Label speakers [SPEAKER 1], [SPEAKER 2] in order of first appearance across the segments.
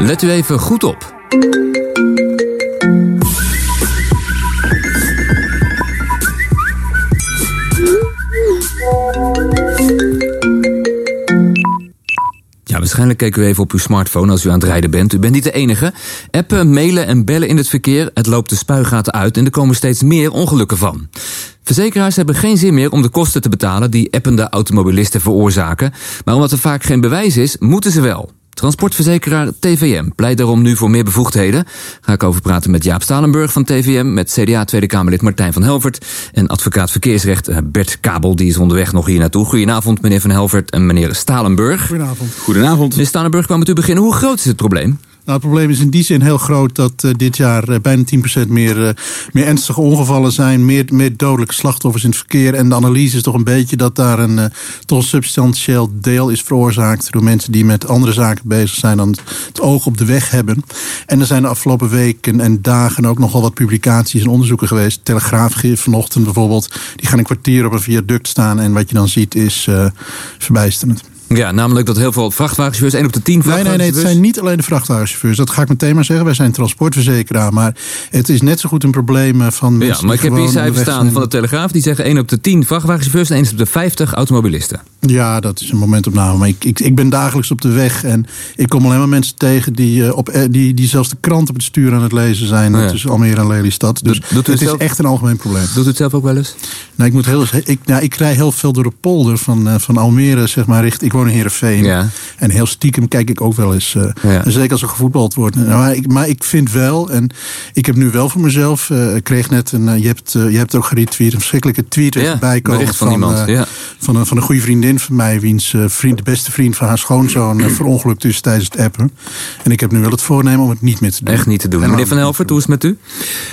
[SPEAKER 1] Let u even goed op. Ja, waarschijnlijk kijken u even op uw smartphone als u aan het rijden bent. U bent niet de enige. Appen, mailen en bellen in het verkeer. Het loopt de spuigaten uit en er komen steeds meer ongelukken van. Verzekeraars hebben geen zin meer om de kosten te betalen die appende automobilisten veroorzaken. Maar omdat er vaak geen bewijs is, moeten ze wel. Transportverzekeraar TVM pleit daarom nu voor meer bevoegdheden. Ga ik over praten met Jaap Stalenburg van TVM, met CDA Tweede Kamerlid Martijn van Helvert en advocaat verkeersrecht eh, Bert Kabel, die is onderweg nog hier naartoe. Goedenavond meneer van Helvert en meneer Stalenburg.
[SPEAKER 2] Goedenavond.
[SPEAKER 3] Goedenavond.
[SPEAKER 1] Meneer Stalenburg, kwam met u beginnen. Hoe groot is het probleem?
[SPEAKER 2] Nou, het probleem is in die zin heel groot dat uh, dit jaar uh, bijna 10% meer, uh, meer ernstige ongevallen zijn. Meer, dodelijke slachtoffers in het verkeer. En de analyse is toch een beetje dat daar een toch substantieel deel is veroorzaakt. door mensen die met andere zaken bezig zijn dan het, het oog op de weg hebben. En er zijn de afgelopen weken en dagen ook nogal wat publicaties en onderzoeken geweest. Telegraaf vanochtend bijvoorbeeld. Die gaan een kwartier op een viaduct staan. En wat je dan ziet is verbijsterend.
[SPEAKER 1] Ja, namelijk dat heel veel vrachtwagenchauffeurs, 1 op de 10
[SPEAKER 2] vrachtwagenchauffeurs... Nee, nee, nee, het zijn niet alleen de vrachtwagenchauffeurs. Dat ga ik meteen maar zeggen. Wij zijn transportverzekeraar. Maar het is net zo goed een probleem van mensen
[SPEAKER 1] Ja, maar ik heb hier cijfers staan van de Telegraaf. Die zeggen 1 op de 10 vrachtwagenchauffeurs en 1 op de 50 automobilisten.
[SPEAKER 2] Ja, dat is een momentopname. Maar ik, ik, ik ben dagelijks op de weg. En ik kom alleen maar mensen tegen die, op, die, die zelfs de krant op het stuur aan het lezen zijn. Ja. is Almere en Lelystad. Dus
[SPEAKER 1] doet, doet
[SPEAKER 2] het,
[SPEAKER 1] zelf,
[SPEAKER 2] is echt een algemeen probleem.
[SPEAKER 1] Doet u het zelf ook wel eens?
[SPEAKER 2] Nou, ik, moet heel, ik, nou, ik rij heel veel door de polder van, van Almere, zeg maar, richting... Ik in Heerenveen.
[SPEAKER 1] Ja.
[SPEAKER 2] En heel stiekem kijk ik ook wel eens. Uh, ja. Zeker als er gevoetbald wordt. Maar, ik, maar ik vind wel, en ik heb nu wel voor mezelf. Uh, ik kreeg net een. Uh, je, hebt, je hebt ook geretweet. Een verschrikkelijke tweet
[SPEAKER 1] ja,
[SPEAKER 2] erbij komen.
[SPEAKER 1] Van, van, iemand. Ja.
[SPEAKER 2] van, een, van een goede vriendin van mij. Wiens vriend, de beste vriend van haar schoonzoon. verongelukt is tijdens het appen. En ik heb nu wel het voornemen om het niet meer te doen.
[SPEAKER 1] Echt niet te doen. En Meneer Van Helvert, hoe is het met u?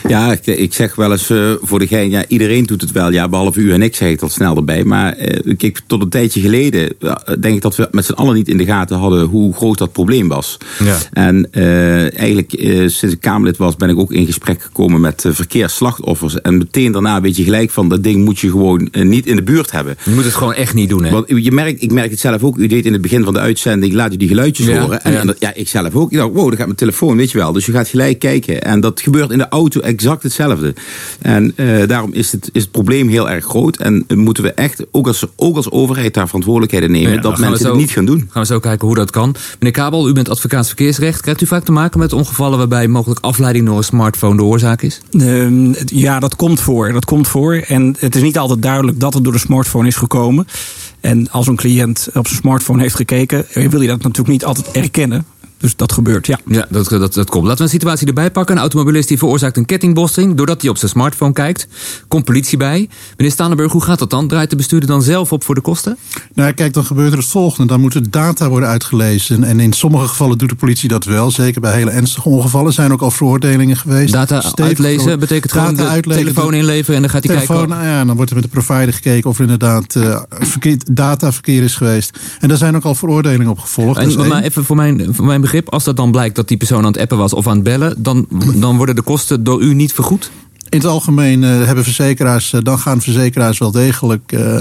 [SPEAKER 3] Ja, ik, ik zeg wel eens voor degene. Ja, iedereen doet het wel. Ja, behalve u en ik zeg ik dat snel erbij. Maar kijk, tot een tijdje geleden. denk dat we met z'n allen niet in de gaten hadden hoe groot dat probleem was.
[SPEAKER 1] Ja.
[SPEAKER 3] En uh, eigenlijk uh, sinds ik Kamerlid was ben ik ook in gesprek gekomen met uh, verkeersslachtoffers. En meteen daarna weet je gelijk van dat ding moet je gewoon niet in de buurt hebben.
[SPEAKER 1] Je moet het gewoon echt niet doen hè?
[SPEAKER 3] Want je merkt, ik merk het zelf ook. U deed in het begin van de uitzending, laat u die geluidjes
[SPEAKER 1] ja,
[SPEAKER 3] horen. En,
[SPEAKER 1] ja.
[SPEAKER 3] en dat, ja, ik zelf ook. Ik dacht, wow, daar gaat mijn telefoon, weet je wel. Dus je gaat gelijk kijken. En dat gebeurt in de auto exact hetzelfde. En daarom is het, is het probleem heel erg groot. En moeten we echt, ook als, ook als overheid daar verantwoordelijkheden nemen,
[SPEAKER 1] Ja,
[SPEAKER 3] dat
[SPEAKER 1] gaan we zo-
[SPEAKER 3] niet gaan doen.
[SPEAKER 1] Gaan we zo kijken hoe dat kan. Meneer Kabel, u bent advocaat verkeersrecht. Krijgt u vaak te maken met ongevallen waarbij mogelijk afleiding door een smartphone de oorzaak is?
[SPEAKER 4] Ehm, ja, dat komt voor. Dat komt voor. En het is niet altijd duidelijk dat het door de smartphone is gekomen. En als een cliënt op zijn smartphone heeft gekeken, eh, wil je dat natuurlijk niet altijd erkennen. Dus dat gebeurt, ja.
[SPEAKER 1] Ja, dat, dat, dat komt. Laten we een situatie erbij pakken. Een automobilist die veroorzaakt een kettingbotsing doordat hij op zijn smartphone kijkt. Komt politie bij. Meneer Stanenburg, hoe gaat dat dan? Draait de bestuurder dan zelf op voor de kosten?
[SPEAKER 2] Nou, kijk, dan gebeurt er het volgende. Dan moeten data worden uitgelezen. En in sommige gevallen doet de politie dat wel. Zeker bij hele ernstige ongevallen zijn ook al veroordelingen geweest.
[SPEAKER 1] Data
[SPEAKER 2] Stevig
[SPEAKER 1] uitlezen betekent
[SPEAKER 2] Data
[SPEAKER 1] gewoon de
[SPEAKER 2] uitlezen,
[SPEAKER 1] telefoon
[SPEAKER 2] de-
[SPEAKER 1] inleveren en dan gaat hij
[SPEAKER 2] telefoon,
[SPEAKER 1] kijken.
[SPEAKER 2] nou ja, dan wordt er met de provider gekeken of er inderdaad uh, verkeer, dataverkeer is geweest. En daar zijn ook al veroordelingen op gevolgd. Dat is
[SPEAKER 1] En,
[SPEAKER 2] één.
[SPEAKER 1] maar even voor mijn, voor mijn als dat dan blijkt dat die persoon aan het appen was of aan het bellen, dan, dan worden de kosten door u niet vergoed?
[SPEAKER 2] In het algemeen uh, hebben verzekeraars, uh, dan gaan verzekeraars wel degelijk. Uh,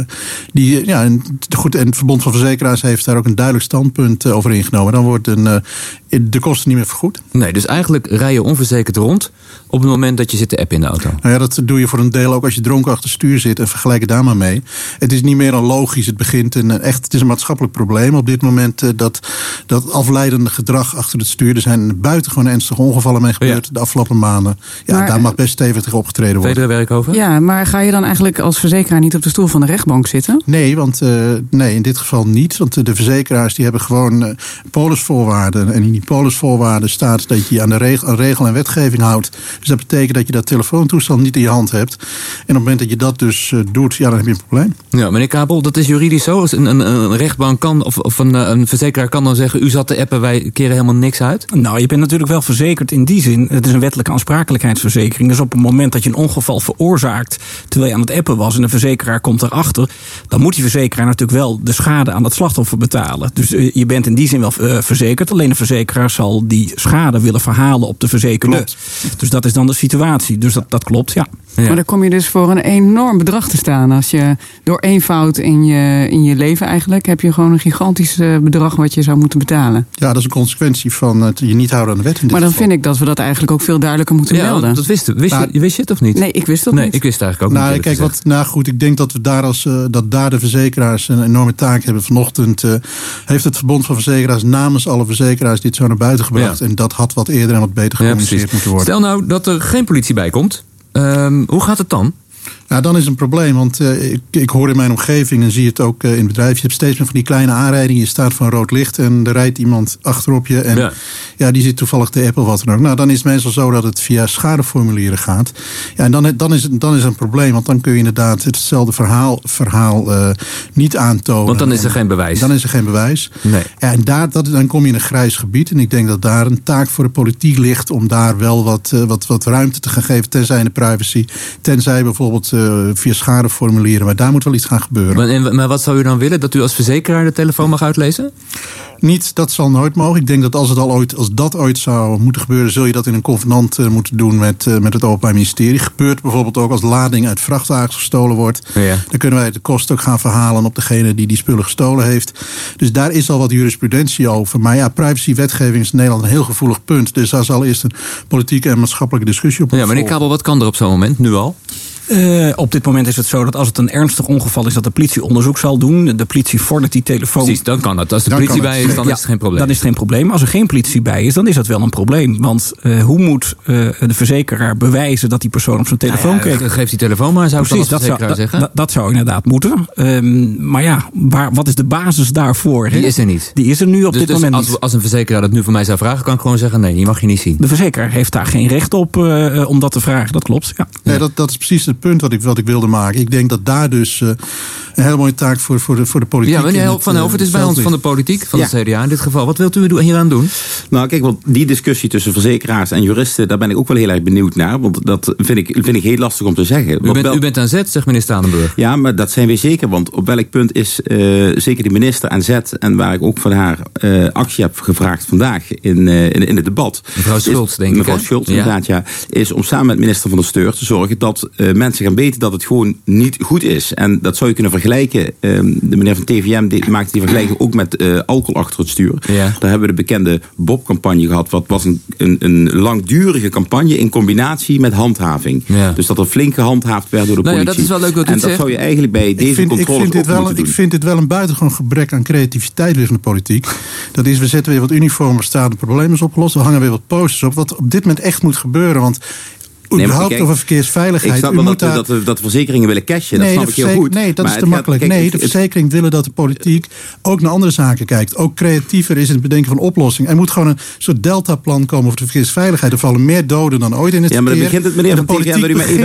[SPEAKER 2] die, ja, en, goed, en het Verbond van Verzekeraars heeft daar ook een duidelijk standpunt over ingenomen. Dan worden de kosten niet meer vergoed.
[SPEAKER 1] Nee, dus eigenlijk rij je onverzekerd rond op het moment dat je zit te appen in de auto.
[SPEAKER 2] Nou ja, dat doe je voor een deel ook als je dronken achter het stuur zit en vergelijk het daar maar mee. Het is niet meer dan logisch. Het begint een, echt, het is een maatschappelijk probleem op dit moment uh, dat, dat afleidende gedrag achter het stuur. Er zijn buitengewoon ernstige ongevallen mee gebeurd ja. de afgelopen maanden. Ja, maar, daar mag best stevig tegen opgetreden worden.
[SPEAKER 1] Werkhoven?
[SPEAKER 5] Ja, maar ga je dan eigenlijk als verzekeraar niet op de stoel van de rechtbank zitten?
[SPEAKER 2] Nee, want uh, nee, in dit geval niet. Want de verzekeraars die hebben gewoon uh, polisvoorwaarden. En in die polisvoorwaarden staat dat je je aan de regel, aan regel en wetgeving houdt. Dus dat betekent dat je dat telefoontoestand niet in je hand hebt. En op het moment dat je dat dus uh, doet, ja, dan heb je een probleem.
[SPEAKER 1] Ja, meneer Kabel, dat is juridisch zo. Als een, een, een rechtbank kan, of, of een, een, verzekeraar kan dan zeggen: U zat te appen, wij keren helemaal niks uit.
[SPEAKER 4] Nou, je bent natuurlijk wel verzekerd in die zin. Het is een wettelijke aansprakelijkheidsverzekering. Dus op het moment moment dat je een ongeval veroorzaakt terwijl je aan het appen was en de verzekeraar komt erachter, dan moet die verzekeraar natuurlijk wel de schade aan dat slachtoffer betalen. Dus eh, je bent in die zin wel eh, verzekerd, alleen de verzekeraar zal die schade willen verhalen op de verzekerde.
[SPEAKER 2] Klopt.
[SPEAKER 4] Dus dat is dan de situatie. Dus dat, dat klopt, ja.
[SPEAKER 1] Ja.
[SPEAKER 5] Maar dan kom je dus voor een enorm bedrag te staan. Als je door één fout in je, in je leven eigenlijk... heb je gewoon een gigantisch eh, bedrag wat je zou moeten betalen.
[SPEAKER 2] Ja, dat is een consequentie van het je niet houden aan de wet in dit
[SPEAKER 5] Maar dan
[SPEAKER 2] geval.
[SPEAKER 5] vind ik dat we dat eigenlijk ook veel duidelijker moeten
[SPEAKER 1] Ja,
[SPEAKER 5] melden.
[SPEAKER 1] dat wist, wist,
[SPEAKER 2] Nou,
[SPEAKER 1] je, wist je het of niet?
[SPEAKER 5] Nee, ik wist dat
[SPEAKER 1] nee,
[SPEAKER 5] niet.
[SPEAKER 1] ik wist het eigenlijk ook
[SPEAKER 2] Nou,
[SPEAKER 1] niet.
[SPEAKER 2] kijk, wat, nou goed, ik denk dat we daar als eh, dat daar de verzekeraars een enorme taak hebben. Vanochtend eh, heeft het Verbond van Verzekeraars namens alle verzekeraars dit zo naar buiten gebracht.
[SPEAKER 1] Ja.
[SPEAKER 2] En dat had wat eerder en wat beter gecommuniceerd moeten worden.
[SPEAKER 1] Stel nou dat er geen politie bij komt. Ehm, hoe gaat het dan?
[SPEAKER 2] Nou, dan is het een probleem, want eh, ik, ik hoor in mijn omgeving en zie het ook eh, in het bedrijf. Je hebt steeds meer van die kleine aanrijdingen. Je staat een rood licht en er rijdt iemand achterop je. En
[SPEAKER 1] Ja.
[SPEAKER 2] ja. die zit toevallig te app of wat dan ook. Nou, dan is het meestal zo dat het via schadeformulieren gaat. Ja, en dan, dan, is het, dan is het een probleem, want dan kun je inderdaad hetzelfde verhaal, verhaal eh, niet aantonen.
[SPEAKER 1] Want dan is er
[SPEAKER 2] En
[SPEAKER 1] geen bewijs.
[SPEAKER 2] Dan is er geen bewijs.
[SPEAKER 1] Nee.
[SPEAKER 2] En daar, dat, dan kom je in een grijs gebied. En ik denk dat daar een taak voor de politiek ligt om daar wel wat, wat, wat ruimte te gaan geven. Tenzij de privacy. Tenzij bijvoorbeeld eh, via schadeformulieren. Maar daar moet wel iets gaan gebeuren.
[SPEAKER 1] Maar, en- maar wat zou u dan willen? Dat u als verzekeraar de telefoon mag uitlezen?
[SPEAKER 2] Niet, dat zal nooit mogen. Ik denk dat als, het al ooit, als dat ooit zou moeten gebeuren, zul je dat in een convenant eh, moeten doen met, eh, met het Openbaar Ministerie. Gebeurt bijvoorbeeld ook als lading uit vrachtwagens gestolen wordt.
[SPEAKER 1] Ja.
[SPEAKER 2] Dan kunnen wij de kosten ook gaan verhalen op degene die die spullen gestolen heeft. Dus daar is al wat jurisprudentie over. Maar ja, privacywetgeving is in Nederland een heel gevoelig punt. Dus daar zal eerst een politieke en maatschappelijke discussie op
[SPEAKER 1] Ja, meneer. Kabel, wat kan er op zo'n moment, nu al?
[SPEAKER 4] Eh, op dit moment is het zo dat als het een ernstig ongeval is, dat de politie onderzoek zal doen. De politie vordert die telefoon.
[SPEAKER 1] Precies, dan kan het. Als de
[SPEAKER 2] Dan
[SPEAKER 1] politie bij is, dan
[SPEAKER 4] Ja,
[SPEAKER 1] is het geen probleem.
[SPEAKER 4] Dan is het geen probleem. Als er geen politie bij is, dan is dat wel een probleem. Want eh, hoe moet eh, de verzekeraar bewijzen dat die persoon op zijn telefoon
[SPEAKER 1] Nou ja,
[SPEAKER 4] keek?
[SPEAKER 1] Geef die telefoon maar, zou ik dan
[SPEAKER 4] Precies,
[SPEAKER 1] als
[SPEAKER 4] dat zou,
[SPEAKER 1] verzekeraar
[SPEAKER 4] dat,
[SPEAKER 1] zeggen.
[SPEAKER 4] dat- dat zou inderdaad moeten. Ehm, maar ja, waar, wat is de basis daarvoor? hè?
[SPEAKER 1] Die is er niet.
[SPEAKER 4] Die is er nu op
[SPEAKER 1] Dus,
[SPEAKER 4] dit
[SPEAKER 1] dus
[SPEAKER 4] moment
[SPEAKER 1] als,
[SPEAKER 4] niet.
[SPEAKER 1] als een verzekeraar dat nu van mij zou vragen, kan ik gewoon zeggen: nee, die mag je niet zien.
[SPEAKER 4] De verzekeraar heeft daar geen recht op om dat te vragen. Dat klopt. Ja.
[SPEAKER 2] Nee, dat, dat is precies het punt wat ik, wat ik wilde maken. Ik denk dat daar dus eh, een hele mooie taak voor, voor, de, voor de politiek
[SPEAKER 1] Ja, meneer Help van
[SPEAKER 2] eh,
[SPEAKER 1] het is bij ons van de politiek, van
[SPEAKER 3] Ja.
[SPEAKER 1] het CDA in dit geval. Wat wilt u doen- hieraan doen?
[SPEAKER 3] Nou, kijk, want die discussie tussen verzekeraars en juristen, daar ben ik ook wel heel erg benieuwd naar. Want dat vind ik, vind ik heel lastig om te zeggen.
[SPEAKER 1] U bent,
[SPEAKER 3] wel-
[SPEAKER 1] u bent aan zet, zegt meneer Stadenburg.
[SPEAKER 3] Ja, maar dat zijn we zeker. Want op welk punt is eh, zeker de minister aan zet... en waar ik ook van haar eh, actie heb gevraagd vandaag in, eh, in, in het debat...
[SPEAKER 1] Mevrouw
[SPEAKER 3] is-
[SPEAKER 1] Schultz, denk ik,
[SPEAKER 3] Mevrouw? Schultz,
[SPEAKER 1] Ja.
[SPEAKER 3] inderdaad, ja. Is om samen met minister van der Steur te zorgen... dat eh, mensen gaan weten dat het gewoon niet goed is. En dat zou je kunnen vergelijken. eh, de meneer van TVM die maakte die vergelijking ook met eh, alcohol achter het stuur.
[SPEAKER 1] Ja.
[SPEAKER 3] Daar hebben we de bekende Bob-campagne gehad. Wat was een, een, een langdurige campagne in combinatie met handhaving.
[SPEAKER 1] Ja.
[SPEAKER 3] Dus dat er flink gehandhaafd werd door de
[SPEAKER 1] Nou ja,
[SPEAKER 3] politie.
[SPEAKER 1] dat is wel leuk dat u
[SPEAKER 3] En dat
[SPEAKER 1] zegt.
[SPEAKER 3] zou je eigenlijk bij deze
[SPEAKER 2] Ik vind, ik,
[SPEAKER 3] controles
[SPEAKER 2] vind dit wel,
[SPEAKER 3] moeten
[SPEAKER 2] ik
[SPEAKER 3] doen.
[SPEAKER 2] vind dit wel een buitengewoon gebrek aan creativiteit weer van de politiek. Dat is, we zetten weer wat uniformen staan, het probleem is opgelost. We hangen weer wat posters op. Wat op dit moment echt moet gebeuren. Want überhaupt
[SPEAKER 3] kijk,
[SPEAKER 2] over verkeersveiligheid.
[SPEAKER 3] Ik snap wel dat,
[SPEAKER 2] daar-
[SPEAKER 3] dat, dat, dat verzekeringen willen cashen. dat
[SPEAKER 2] nee,
[SPEAKER 3] snap
[SPEAKER 2] de
[SPEAKER 3] ik heel goed.
[SPEAKER 2] nee, dat
[SPEAKER 3] Maar
[SPEAKER 2] is te
[SPEAKER 3] gaat-
[SPEAKER 2] makkelijk.
[SPEAKER 3] kijk,
[SPEAKER 2] nee, de verzekering willen dat de politiek ook naar andere zaken kijkt. Ook creatiever is in het bedenken van oplossingen. Er moet gewoon een soort deltaplan komen over de verkeersveiligheid. Er vallen meer doden dan ooit in het
[SPEAKER 3] Ja, maar dan
[SPEAKER 2] verkeer.
[SPEAKER 3] begint het, meneer
[SPEAKER 2] En
[SPEAKER 3] Van
[SPEAKER 2] de
[SPEAKER 3] TVM, wil u mij even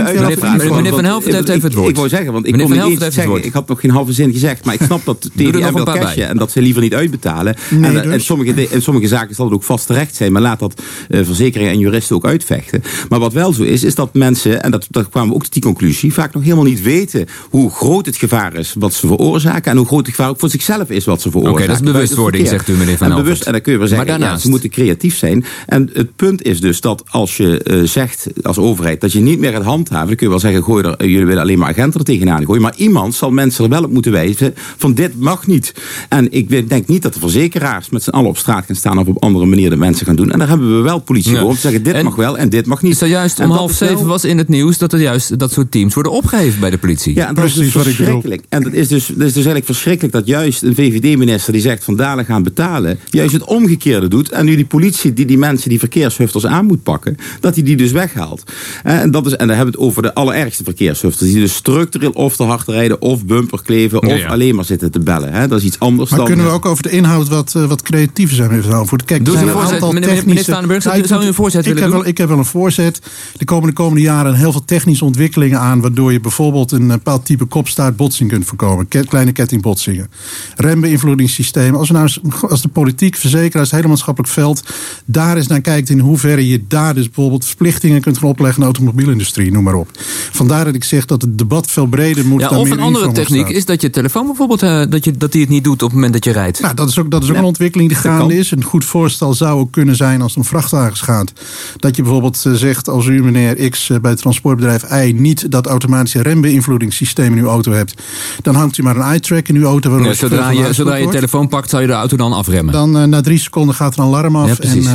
[SPEAKER 1] Meneer- meneer Van. Helft heeft even het
[SPEAKER 3] Ik-
[SPEAKER 1] woord.
[SPEAKER 3] Ik wou zeggen, want ik
[SPEAKER 1] Meneer
[SPEAKER 3] kon
[SPEAKER 1] Van
[SPEAKER 3] niet
[SPEAKER 1] Helft
[SPEAKER 3] eens zeggen.
[SPEAKER 1] woord.
[SPEAKER 3] Ik had nog geen halve zin gezegd. Maar ik snap dat de
[SPEAKER 1] een
[SPEAKER 3] wil cashen. En dat ze liever niet uitbetalen.
[SPEAKER 2] Nee,
[SPEAKER 3] en, en,
[SPEAKER 2] dus.
[SPEAKER 3] sommige, de- in sommige zaken zal het ook vast terecht zijn. Maar laat dat eh, verzekeringen en juristen ook uitvechten. Maar wat wel zo is, is dat mensen, en dat, dat kwamen we ook tot die conclusie, vaak nog helemaal niet weten hoe groot het gevaar is wat ze veroorzaken. En hoe groot het gevaar ook voor zichzelf is wat ze veroorzaken.
[SPEAKER 1] dat is
[SPEAKER 3] het
[SPEAKER 1] bewustwording, zegt u, meneer Van
[SPEAKER 3] En bewust, en dan kun je wel zeggen,
[SPEAKER 1] Maar
[SPEAKER 3] ja,
[SPEAKER 1] daarnaast?
[SPEAKER 3] ze moeten creatief zijn. En het punt is dus dat als je eh, zegt als overheid dat je niet meer gaat handhaven, dan kun je wel zeggen, gooi er, jullie willen alleen maar agenten er tegenaan gooien. Maar iemand zal mensen er wel op moeten wijzen van dit mag niet. En ik denk niet dat de verzekeraars met z'n allen op straat gaan staan of op andere manier de mensen gaan doen. En daar hebben we wel politie
[SPEAKER 1] Ja.
[SPEAKER 3] voor om te zeggen dit
[SPEAKER 1] En
[SPEAKER 3] mag wel en dit mag niet.
[SPEAKER 1] Is er juist
[SPEAKER 3] En dat
[SPEAKER 1] half
[SPEAKER 3] is wel-
[SPEAKER 1] zeven was in het nieuws dat er juist dat soort teams worden opgeheven bij de politie.
[SPEAKER 3] Ja, en dat is
[SPEAKER 2] Precies
[SPEAKER 3] dus
[SPEAKER 2] wat ik bedoel.
[SPEAKER 3] verschrikkelijk. En dat is, dus, dat is dus eigenlijk verschrikkelijk dat juist een VVD-minister die zegt van dadelijk gaan betalen, juist het omgekeerde doet. En nu die politie die die mensen die verkeershufters aan moet pakken, dat hij die dus weghaalt. Eh, En, dat is, en dan hebben we het over de allerergste verkeershufters. Die dus structureel of te hard rijden of bumper kleven
[SPEAKER 1] Ja,
[SPEAKER 3] of
[SPEAKER 1] ja.
[SPEAKER 3] alleen maar zitten te bellen. Hè. Dat is iets anders
[SPEAKER 2] Maar
[SPEAKER 3] dan...
[SPEAKER 2] kunnen we ook over de inhoud wat, eh, wat creatiever zijn? Even voor. Kijk, er
[SPEAKER 1] Doe
[SPEAKER 2] zijn
[SPEAKER 1] een
[SPEAKER 2] aantal
[SPEAKER 1] meneer- meneer
[SPEAKER 2] technische...
[SPEAKER 1] Staanenburg.
[SPEAKER 2] Nou, ik
[SPEAKER 1] Zou u een voorzet
[SPEAKER 2] ik
[SPEAKER 1] willen
[SPEAKER 2] heb
[SPEAKER 1] doen?
[SPEAKER 2] Wel, ik heb wel een voorzet. Er komen de komende jaren heel veel technische ontwikkelingen aan. Waardoor je bijvoorbeeld een bepaald type kopstaartbotsing kunt voorkomen. Kleine kettingbotsingen. Rembeïnvloedingssystemen. Als, we nou, als de politiek, verzekeraars, het hele maatschappelijk veld. daar eens naar kijkt in hoeverre je daar dus bijvoorbeeld verplichtingen kunt gaan opleggen aan de automobielindustrie, noem maar op. Vandaar dat ik zeg dat het debat veel breder moet
[SPEAKER 1] Ja, of een andere techniek is dat je telefoon bijvoorbeeld eh, dat, je, dat die het niet doet op het moment dat je rijdt.
[SPEAKER 2] Nou, dat is ook, dat is ook een ontwikkeling die gaande is. Een goed voorstel zou ook kunnen zijn als het om vrachtwagens gaat. Dat je bijvoorbeeld eh, zegt, als u meneer X eh, bij het transportbedrijf Y niet dat automatische rembeïnvloedingssysteem in uw auto hebt, dan hangt u maar een eye-track in uw auto. waardoor
[SPEAKER 1] Ja,
[SPEAKER 2] het veel
[SPEAKER 1] zodra, je, zodra je telefoon pakt, zou je de auto dan afremmen.
[SPEAKER 2] Dan eh, na drie seconden gaat er een alarm af.
[SPEAKER 1] Ja,
[SPEAKER 2] en
[SPEAKER 1] precies.
[SPEAKER 2] eh,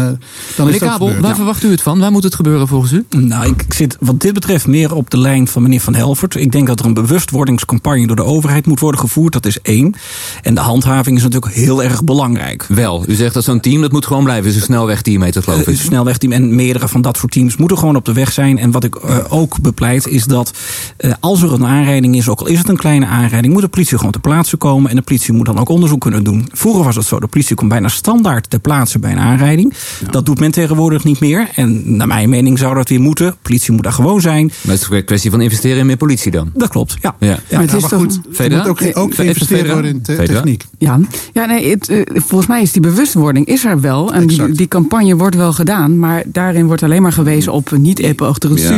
[SPEAKER 2] dan is dat
[SPEAKER 1] Kabel,
[SPEAKER 2] gebeurd.
[SPEAKER 1] waar
[SPEAKER 2] Ja.
[SPEAKER 1] verwacht u het van? Waar moet het gebeuren volgens u?
[SPEAKER 4] Nou, ik ik zit wat dit betreft meer op de lijn van meneer Van Helvert. Ik denk dat er een bewustwordingscampagne door de overheid moet worden gevoerd. Dat is één. En de handhaving is natuurlijk heel erg belangrijk.
[SPEAKER 1] Wel, u zegt dat zo'n team dat moet gewoon blijven. Is een snelwegteammeter geloof
[SPEAKER 4] Het
[SPEAKER 1] ik.
[SPEAKER 4] is een snelwegteam en meerdere van dat soort teams moeten gewoon op de weg zijn. En wat ik eh, ook bepleit is dat eh, als er een aanrijding is, ook al is het een kleine aanrijding, moet de politie gewoon ter plaatse komen. En de politie moet dan ook onderzoek kunnen doen. Vroeger was het zo, de politie komt bijna standaard ter plaatse bij een aanrijding. Dat doet men tegenwoordig niet meer. En naar mijn mening zou dat weer moeten. De politie moet daar gewoon zijn.
[SPEAKER 1] Maar het is een kwestie van investeren in meer politie dan.
[SPEAKER 4] Dat klopt, ja.
[SPEAKER 1] Ja.
[SPEAKER 5] Maar het is
[SPEAKER 2] maar
[SPEAKER 5] toch...
[SPEAKER 2] goed, er moet ook, ook geïnvesteerd worden in te-
[SPEAKER 1] Federa?
[SPEAKER 2] techniek.
[SPEAKER 5] Ja, ja nee, het, eh, volgens mij is die bewustwording is er wel. En die, die campagne wordt wel gedaan. Maar daarin wordt alleen maar gewezen op niet achter het
[SPEAKER 3] Ja.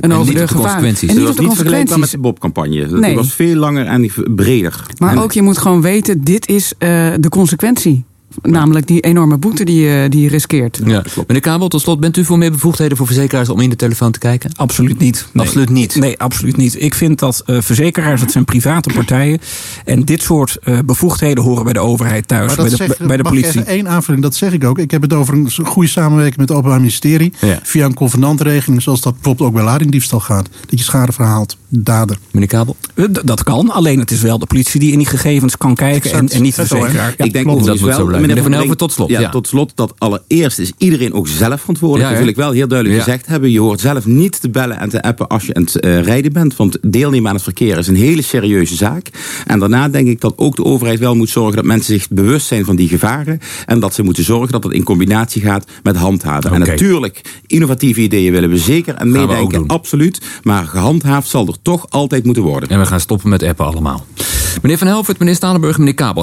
[SPEAKER 5] En over de
[SPEAKER 1] de
[SPEAKER 5] gevaren.
[SPEAKER 1] consequenties.
[SPEAKER 5] En niet
[SPEAKER 3] was niet vergelijkbaar met de Bob-campagne. Dat
[SPEAKER 5] Nee.
[SPEAKER 3] was veel langer en breder.
[SPEAKER 5] Maar
[SPEAKER 3] En-
[SPEAKER 5] ook je moet gewoon weten, dit is eh, de consequentie. Namelijk die enorme boete die, je- die je riskeert.
[SPEAKER 1] Ja. Meneer Kabel, tot slot, bent u voor meer bevoegdheden voor verzekeraars om in de telefoon te kijken?
[SPEAKER 4] Absoluut niet. Nee.
[SPEAKER 1] Absoluut niet.
[SPEAKER 4] Nee, absoluut niet. Ik vind dat eh, verzekeraars, dat zijn private partijen. En dit soort eh, bevoegdheden horen bij de overheid thuis,
[SPEAKER 2] Maar
[SPEAKER 4] bij
[SPEAKER 2] dat
[SPEAKER 4] de,
[SPEAKER 2] zeg,
[SPEAKER 4] bij de
[SPEAKER 2] mag ik
[SPEAKER 4] politie.
[SPEAKER 2] even één aanvulling, dat zeg ik ook. Ik heb het over een goede samenwerking met het Openbaar Ministerie.
[SPEAKER 1] Ja.
[SPEAKER 2] Via een convenantregeling, zoals dat bijvoorbeeld ook bij ladingdiefstal gaat. Dat je schade verhaalt, dader.
[SPEAKER 1] Meneer Kabel?
[SPEAKER 4] Eh, d- Dat kan, alleen het is wel de politie die in die gegevens kan kijken en,
[SPEAKER 2] Exact.
[SPEAKER 4] en niet de verzekeraar. Ja,
[SPEAKER 3] ik denk ook
[SPEAKER 1] Dat moet zo blijven. Meneer Van Helvert, tot slot,
[SPEAKER 3] Ja,
[SPEAKER 1] ja.
[SPEAKER 3] tot slot dat allereerst is iedereen ook zelf verantwoordelijk.
[SPEAKER 1] Ja,
[SPEAKER 3] dat wil ik wel heel duidelijk gezegd hebben. Je hoort zelf niet te bellen en te appen als je aan het eh, rijden bent. Want deelnemen aan het verkeer is een hele serieuze zaak. En daarna denk ik dat ook de overheid wel moet zorgen dat mensen zich bewust zijn van die gevaren. En dat ze moeten zorgen dat het in combinatie gaat met handhaven. En natuurlijk, innovatieve ideeën willen we zeker en meedenken. Absoluut. Maar gehandhaafd zal er toch altijd moeten worden.
[SPEAKER 1] En we gaan stoppen met appen allemaal. Meneer Van Helvert, meneer Stalenburg, meneer Kabel.